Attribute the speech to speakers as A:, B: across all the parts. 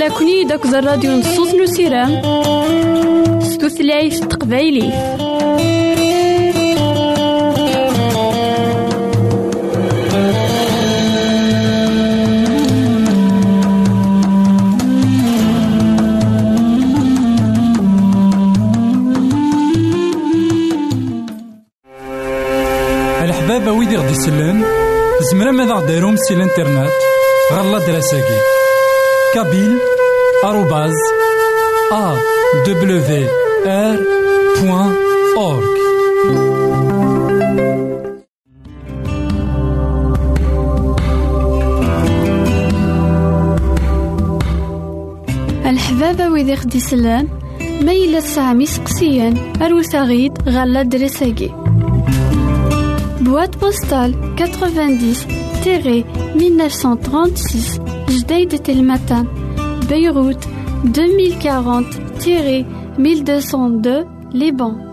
A: أقلكني داك الراديو نصوص نسيرام ستوثلايف تقبايلي.
B: الحبابة ويدي غدي يسلن زمرا ماذا غديرهم سي الانترنت؟ غالا دراساكي كابيل آروباز أ دبليو آر بوان أورك
A: الحبابة ويدي غدي سلان ما إلا تسعة سقسيان أروت غيد غالا دراساكي Boîte postale 90-1936 Jdeï Telmatan Beyrouth 2040-1202 Liban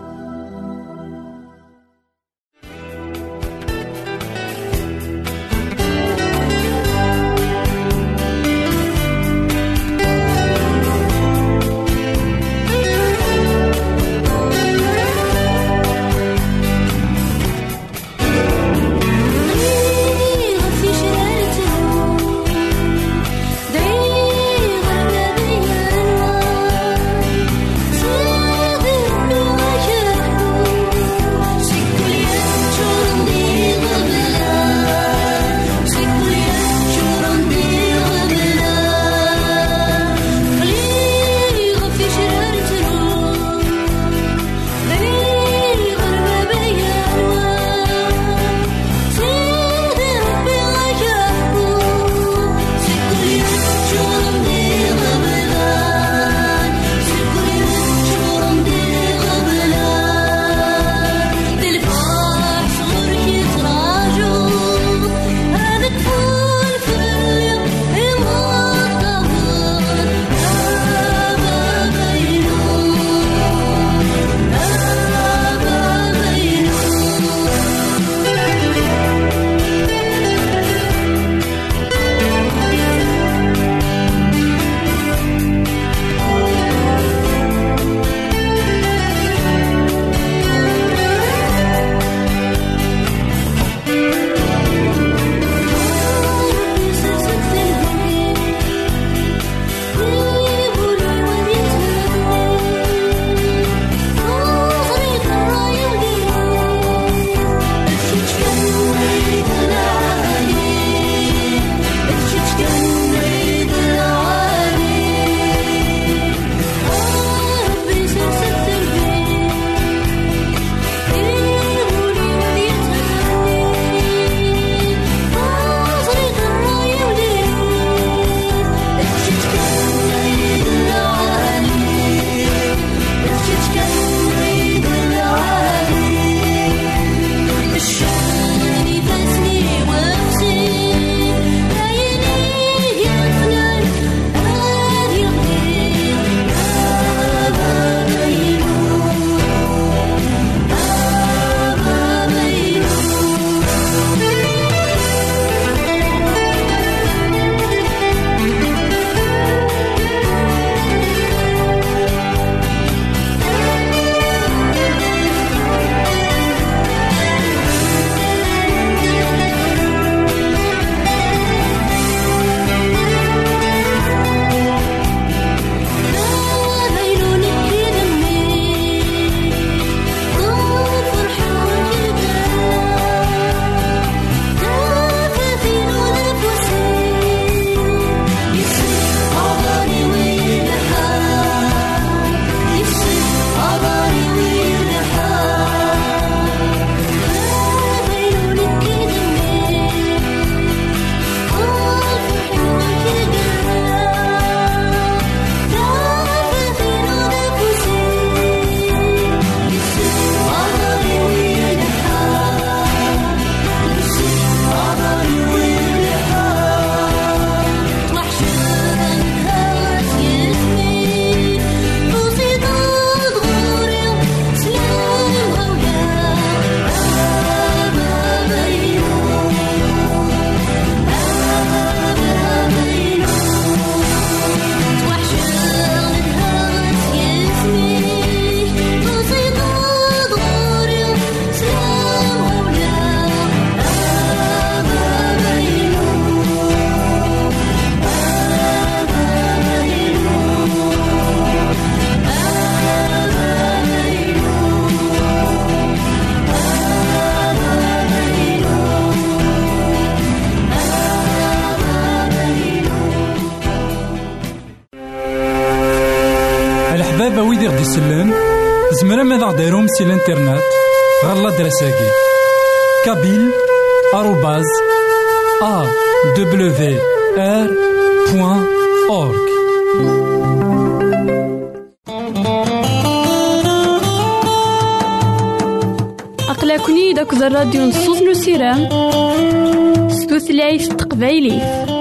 B: يسلم زمرا ماذا غديرهم سي الانترنت؟ غالا دراساكي كابيل آروباز أ دبليو آر بوان أورك
A: أقلكني داك الراديو نصوص نسيرام ستوثلايف تقبايليه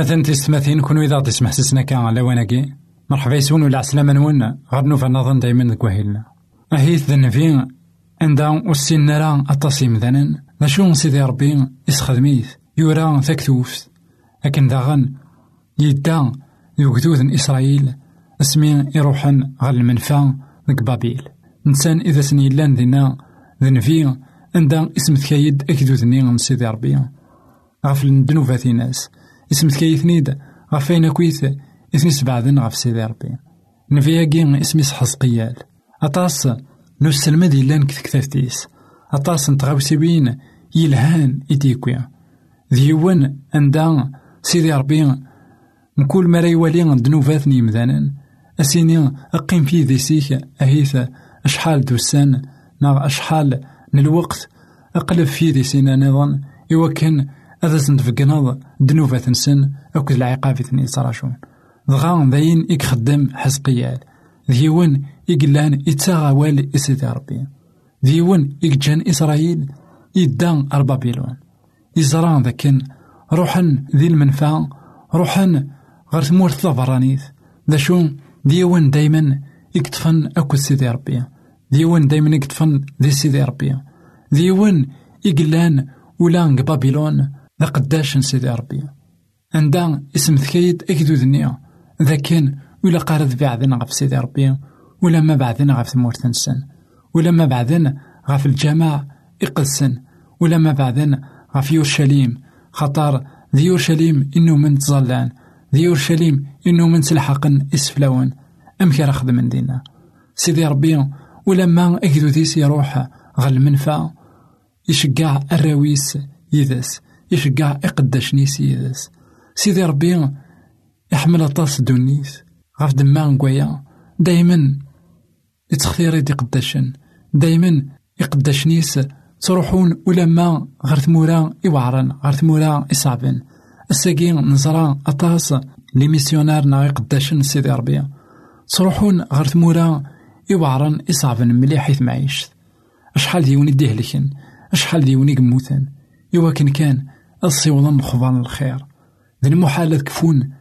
B: إثماثن تستماثين كونو إذا تسمح سسنا كان على وناكي مرحبا يسون ولا عسلامة نون غير نوفا نظن دايما كواهيلنا أهيث ذنفين عندها وسين نرى أطاسي مثلا. شو سيدي ربي يسخدميث يورا ثكتوف لكن داغن يدا يوكدود إسرائيل. اسمي يروحن غال المنفى ديك بابيل إنسان إذا سني لأن دينا ذنفي عندها اسم ثكايد أكدودني من سيدي ربي. غفل الدنوفات ناس اسم تكيثنيد غف أين كويث إثني سبعدن غف سيدي ربي. نفياكي اسمي حزقيال أطاس نسلمد يلان كتكتافتيس أطاس نتغاوسيوين يلهان إديكويا ديوان عندها سيدي ربي مكل ما يوالي دنوفاتني مذانا أسيني أقيم في ذيسيك أهيث أشحال دوسان. نا أشحال من الوقت أقلب في ذي سينا نظن. إوا كان هذا سنتفقناض دنوفة نسن أكد العقاب ثني صراشون. دغا داين حزقيال ديون إقلان إتساغا والي إسيدي ربي. ديون إك إسرائيل إدان أربابيلون إزران ذاكن روحن ذي المنفعة روحن غير ثمور ثلافرانيث ذا شو ديون دايما يكتفن أكو سيدي ربي. ديون دايما يكتفن ذي سيدي ربي. ديون إقلان ولان بابيلون. ذا قداش سيدي ربي. عندها اسم ثكيد أكدو ذنيا ذا كان ولا قارد بعدين غف سيدي ربي ولا ما بعدين غف ثمور تنسن ولا ما بعدين غف الجماع إقلسن ولا ما بعدين غف يورشليم. خطر ذي يورشليم إنو من تظلان ذي يورشليم إنو من سلحقن إسفلاون. أم كان خدم من دينا. سيدي ربي ولما أكدو ذيس يروح غل منفى. يشقع الراويس يدس يشقع إقداش نيس يدس سيدي ربي يحمل أطاس دونيس. غاف دما نقويا. دايما يتخثير يدي قداشن دايما يقداش نيس تروحون ولما غير ثمورا يوعرن غير ثمورا يصعبن. الساقين نزرا أطاس لي ميسيونار نا يقداشن سيدي ربي. تروحون غير ثمورا يوعرن يصعبن مليح حيث معيشت أشحال ديون يديهلكن أشحال ديون يقموثن؟ إوا كان كان الصيوضن خضان الخير. ذي المحال كفون.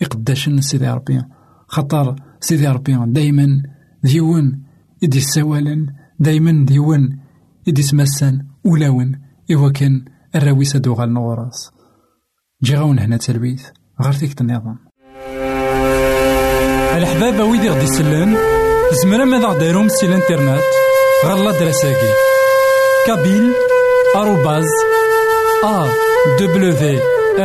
B: يقداشن سيدي ربي. خطر سيدي ربي. دايما ديون يدي السوالن دايما ديون يدي سمسان ولاون إوا كان الراويسة دوغال نغراس جي غاون هنا تلويث غير فيك النظام
C: الحبابة ويدي غدي يسلم زمرا ماذا غديرهم سي الانترنت غالا دراساكي. كابيل. آروباز. awr.org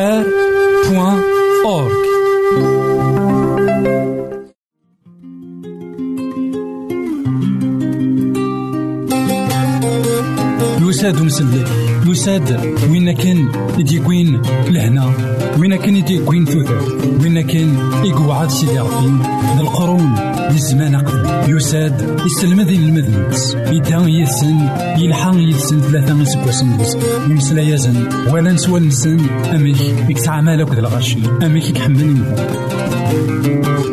C: يساد مسلك يساد وين كان يديكوين لهنا؟ وين كان يديكوين ثوثر وين كان يقعد سيدي ربي؟ القرون للزمان قبل. يساد يسلم ذي المذنبس يدا يسن يلحق يسن ثلاثة يسكوسن بس يمسلا يزن ولا نسوى نسن. أميك يكسع مالك ذا الغشي أميك يكحمل
A: الحبابة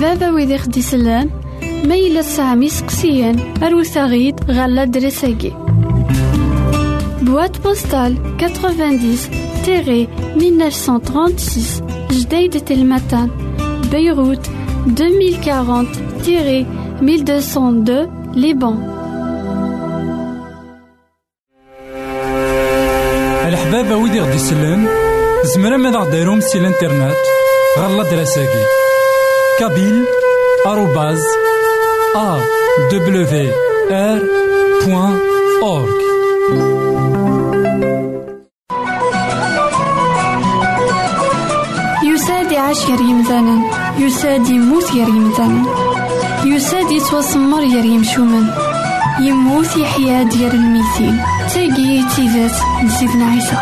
A: Ixdislan ma yella tesɛam iseqsiyen arut aɣ-d ɣer l'adresse-agi. Boîte postale 90-1936 Jdeï de Telmatan, Beyrouth 2040-1202 Liban.
C: الحبابة ويدي غدي يسلم زمرا ماذا غديرهم سي الانترنت غالا دراساكي بوان أورك
A: يساد يعيش غير يمثالا يساد يموت غير يمثالا يساد يتوسمر غير يمشومن يموت يحيا ديال الميتين تاقي تيزات لسيدنا عيسى.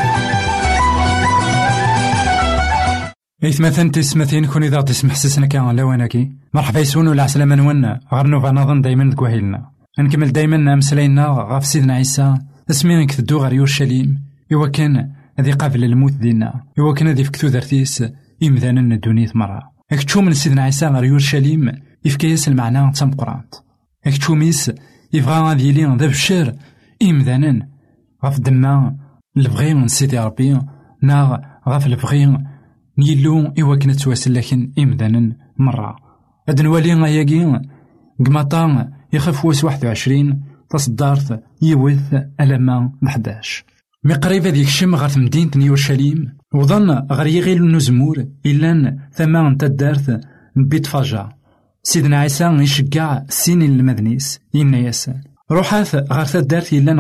B: إثمثن تسمثين كون إذا تسمح سسنا كان لواناكي مرحبا يسون ولا عسلامة نون غير نوفا نظن دايما كوهيلنا نكمل دايما مسلاينا غاف سيدنا عيسى. اسمي كتدو غير يورشليم إوا كان هذي قابل الموت دينا. إوا كان هذي فكتو درتيس إمذانا الدنيا مرة هاك من سيدنا عيسى غير يورشليم يفكيس المعنى تام قرانت هاك ميس يبغى غادي يلي ذا بشير إمذانا غاف دما البغي من سيدي ربي. نا غاف البغي نيلو إوا كنا تواسل إمذانا مرة هاد نوالي غاياكي قماطا يخف واس واحد وعشرين تصدارت يوث ألما لحداش مي قريب هذيك الشم غير مدينة يورشليم وظن غير يغيل النزمور إلا ثما تدارت بيت فاجا سيدنا عيسى يشجع سين المدنيس ينا ياسان روحات غير تدارت إلا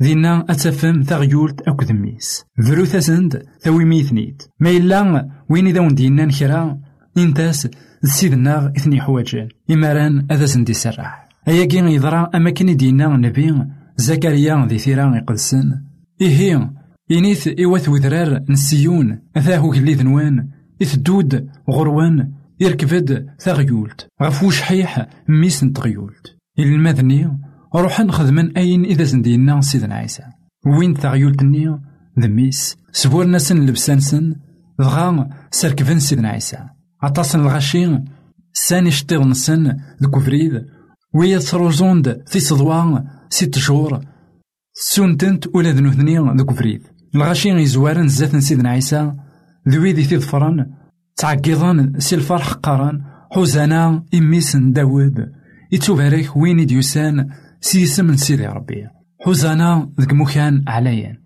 B: دينا أتفهم تغيولت أكو ذميس ذرو تسند ثوي ميثنيت. ما إلا وين إذا وندينا نكرا إنتاس سيدنا إثني حواجان إماران أذا سندي سرح. أياكي يضرا أماكن دينا نبي. زكريا ذي ثيران يقدسن. إيه إنيث إوث وذرار نسيون. أثاهو كلي ذنوان. إثدود غروان. يركبد ثغيولت. غفو شحيح ميس نتغيولت. المذني روح نخدمن أين إذا زندينا سيدنا عيسى. وين ثغيولتني؟ ذميس. سبور ناسن لبسانسن دغا سركفن سيدنا عيسى. عطاسن الغشي ساني شطيغ نسن دكوفريد ويا تروزوند في صدوان ست شهور. سونتنت ولا ذنوثني دكوفريد الغشي يزوارن زات سيدنا عيسى. ذويدي تيظفرن تعقيضان سي الفرح قارن حوزانا إميس داود. يتوبارك وين ديوسان سيسم سيدي ربي. حوزانا ذك مكان عليا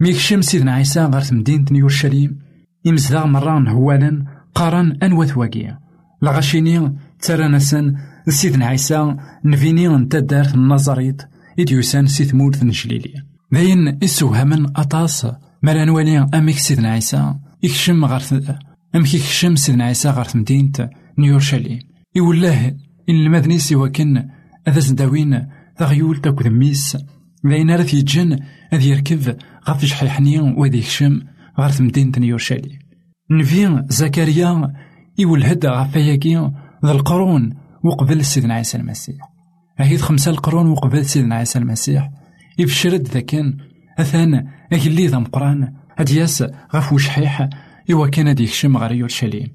B: ميكشم سيدنا عيسى غير مدينة يورشليم. إمزداغ مران هوالا قارن أنوث واقيا لغاشيني ترانسن سيدنا عيسى نفيني نتدارت النظريت إديوسان سي نجليلي. ذاين إسوهمن أطاس مالا نوالي أميك سيدنا عيسى. يكشم غير أمك يكشم سيدنا عيسى غير مدينة نيورشليم يولاه إن المدني سوا كان أذا تغيول تاكو ذميس ذاين راه يجن أذ يركب غف شحيحني وذي يكشم غير مدينة نيورشليم نفي زكريا يولهد غف ياكي ذا القرون وقبل سيدنا عيسى المسيح أهيد خمسة القرون وقبل سيدنا عيسى المسيح يفشرد ذاكن أثان أكلي ذا مقران أدياس غف وشحيح إوا كان ديك شم غير يورشليم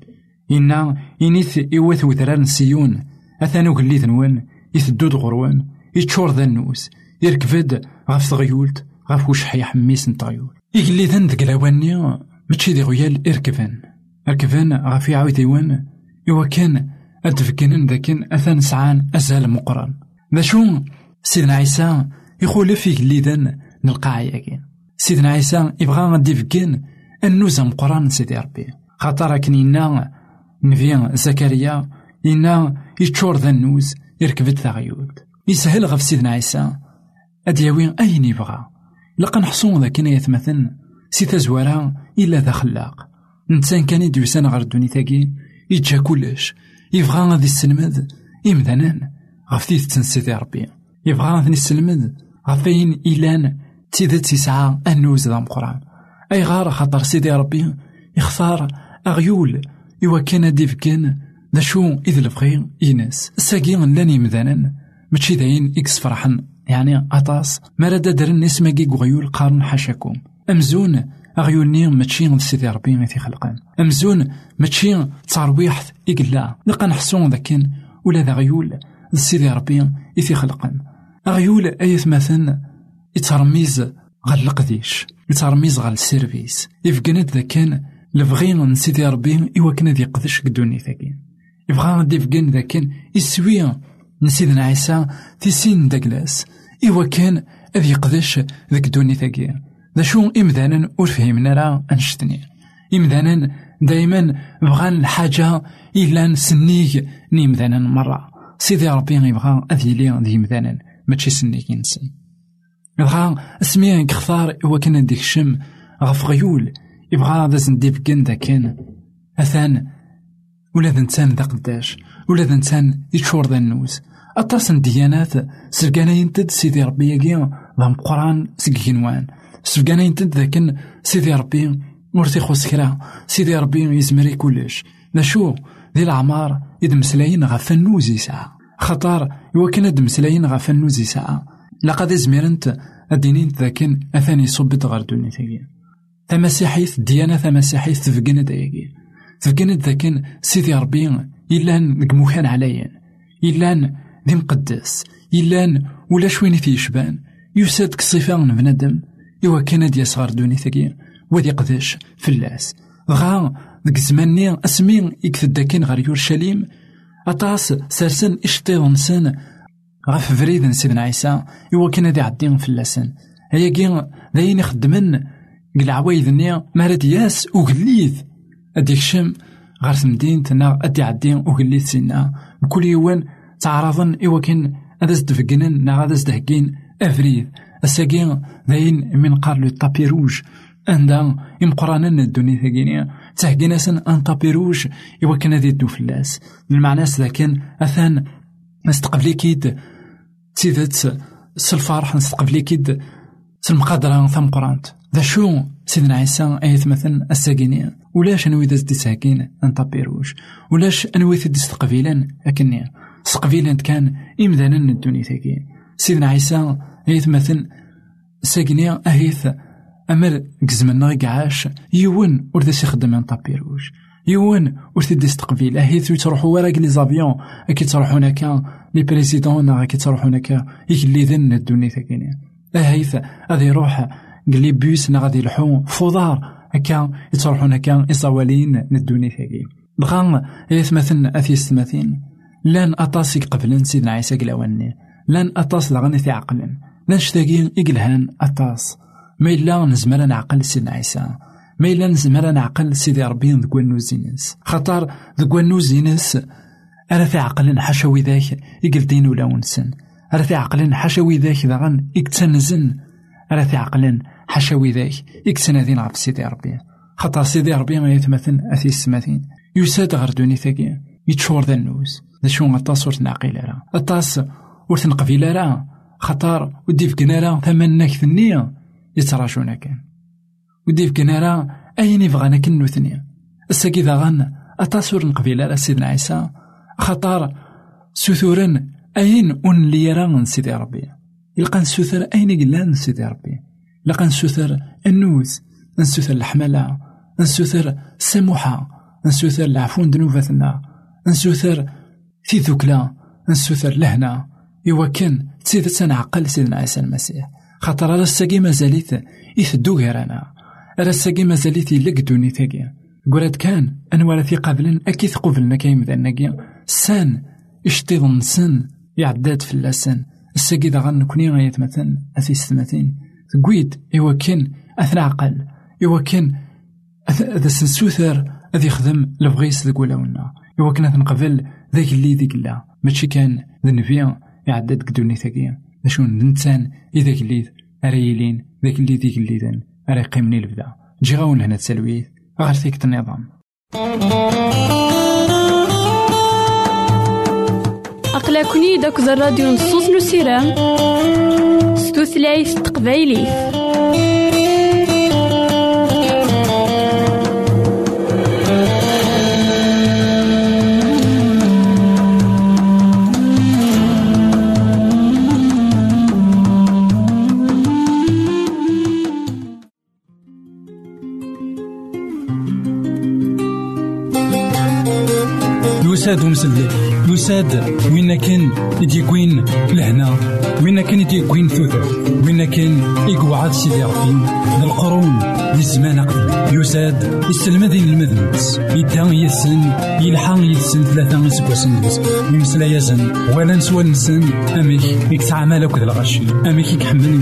B: إنا إنيث إوث وذرار سيون أثان أكلي ذنوان يثدود غروان يتشور ذا النوس يركفد تغيولت غف وشحيح ميس نطغيول إكلي ذن ذك لواني ماشي دي غيال إركفان غف يعاود يوان إوا كان أدفكنن ذاكن أثان سعان أزال مقران ذا شو سيدنا عيسى يخولف الليذن نلقى سيدنا عيسى يبغى غادي فكين النوزة مقران سيدي ربي. خاطر كن إنا نبي زكريا إنا يتشور ذا النوز يركبت ثغيود يسهل غف سيدنا عيسى. أدياوي أين يبغى. لقا نحصون كنا يتمثل سي تزوارا إلا ذا خلاق. نتسان كان يدوسان غير الدوني تاكي. يتجا كلش. يبغى غادي يسلمد إمذنان غف تيث سيدي ربي. يبغى غادي يسلمد غفين إيلان. تيدت يسعى النوز ذا مقران. أي غار خاطر سيدي ربي. يختار أغيول. إوا كان ديفكان ذا شو إذ البغي ينس ساقي لاني مذانا ماشي داين إكس فرحن. يعني أطاس ما راد درن اسماكي غيول قارن حاشاكم أمزون أغيوني ماشي سيدي ربي غي تيخلقان أمزون ماشي ترويحت إقلا نلقى نحسون ذاكن ولا ذا غيول سيدي ربي يتيخلقان أغيول أيث مثلا يترميز غال القديش يترميز غال السيرفيس يفقند ذا كان لبغي من سيدي ربي إوا كان ذي قدش قدوني ثاكين يبغى غادي يفقن ذا كان يسوي نسيدنا عيسى تيسين داكلاس إوا كان أذ يقدش ذاك دوني ثاكي ذا شو إمذانا ور فهمنا راه أنشتني إمذانا دايما بغان الحاجة إلا نسنيك نيمذانا مرة سيدي ربي يبغى أذ يلي ذي مذانا ماشي سنيك ينسن يبغى اسمي كختار هو كان ديك الشم غف غيول يبغى ذا زنديف كن ذا كان أثان ولا ذا ذا قداش ولا ذا يتشور ذا النوز أطاس ديانات سرقانا ينتد سيدي ربي يقي ذا مقران سكينوان سرقانا ينتد ذاكن سيدي ربي ورثي خوس كرا سيدي ربي يزمري كلش ذا شو ذي العمار إذ مسلاين غا فنوز يسعى خطر يوكن هاد مسلاين غا فنوز يسعى لقد زميرنت أدينين ذاكن أثاني صبت غير دوني ثقيل تمسيحيث ديانة تمسيحيث تفقند دايقي تفقند ذاكن سيدي ربي إلان نقموكان عليا إلان ذي مقدس. ولا شويني في يشبان يساد كصفة من بنادم. إوا كان دي صغار دوني ثقيل وذي قداش فلاس. غا ديك الزمان أسمي يكتب داكين غير يورشليم. أطاس سارسن إشطيض غاف فريد سيدنا عيسى إوا كان دي عدين فلاسن. هيا كي داين يخدمن قل عوايدني مارد ياس وغليث أديك شم غير تمدينتنا أدي عدين وغليث سينا. كل يوان تعرضن إوا كان هذا زدفقنن نا هذا زدهكين أفريد الساقين داين من قال لو طابي روج عندها إمقرانا الدنيا ثقيني تهقيناسن أن طابي روج إوا كان ذي دو فلاس. المعنى ذاكن أثان نستقبلي كيد تيدت سلفرح نستقبلي كيد سلمقادرة ثم قرانت. ذا شو سيدنا عيسى ايت مثلا الساقيني ولاش أنوي دي ساكين أن طابيروش ولاش أنوي ثدي استقبيلا اكني استقبيلا كان امدانا الدنيا ثاكين سيدنا عيسى ايت مثلا ساقيني أهيث أمر كزمنا قعاش. يون ورد يخدم ان طابيروش يون ور تدي استقبيل أهيث تروحوا ورا لي زافيون. كي تروحوا هناك لي بريزيدون. كي تروحوا هناك يكلي ذن الدنيا ثاكين أهيث غادي يروح قال لي بيس نا غادي يلحو فضار هكا يتروحون هكا إصوالين ندوني ثاقي بغا يثمثن أثي ستماثين لأن أطاس قبلن سيدنا عيسى قلاواني لأن أطاس لغني في عقلن لأن شتاقين إقلهان أطاس. ما إلا نزمر نعقل سيدنا عيسى ما إلا نزمر نعقل سيدي ربي ذكو النوزينس خاطر ذكو النوزينس أنا في عقل حشوي ذاك يقل دين ولا ونسن. أنا في عقل حشوي ذاك ذغن يكتنزن أنا في عقل حاشا وذاك ذين غف سيدي ربي. خاطر سيدي ربي ما يتمثل أثي السماثين يساد غير دوني ثاقي يتشور ذا النوز. ذا شو غطاس ور تنعقيل راه غطاس ور تنقبيل راه خاطر ودي فكنا راه ثمنك ثنية. يتراشونا كان. ودي فكنا راه أين يبغانا كنو ثنية الساقي ذا غان أطاس ور نقبيل راه سيدنا عيسى. خاطر سثورا. أين أن لي راه سيدي ربي؟ يلقى نسوثر أين قلان سيدي ربي؟ لقى نسوثر النوز. نسوثر الحملة. نسوثر السموحة. نسوثر العفو ذنوباتنا نسوثر في ذكلا نسوثر لهنا. إوا كان تسيد تنعقل سيدنا عيسى المسيح. خاطر راه الساقي مازاليت يثدو غيرنا راه الساقي مازاليت يلق دوني قرات كان أنوار في قبلا أكيد قبلنا كاين ذا سان اشتيض نسن يعداد في اللسان. الساقي ذا غنكوني غيتمثل أثي ستماتين تقويد إوا كان أثنى عقل. إوا كان ذا سنسوثر أذ يخدم لبغيس ذاك ولاونا إوا كان نقبل ذاك اللي ذيك لا. ماشي كان ذا نبيا يعدد كدوني ثاقيا ذا شو ننسان إذاك اللي أريلين ذاك اللي ذيك اللي ذن. أري قيمني لبدا جي غاون هنا تسلويث غير ثيك النظام.
A: أقلكني داك الراديو نصوص نسيرام ستوثلايف تقبايليه
B: يساد ومسلي يساد وين كان يديكوين لهنا؟ وين كان يديكوين ثوثر وين كان يقعد سيدي ربي؟ القرون للزمان قديم يساد يستلمذين المذنبس يدا يسن يلحق يسن ثلاثة سبوسن يمسلا يزن ولا نسوى نسن. أميك يكتعمل أكد الغشي أميك يكحمل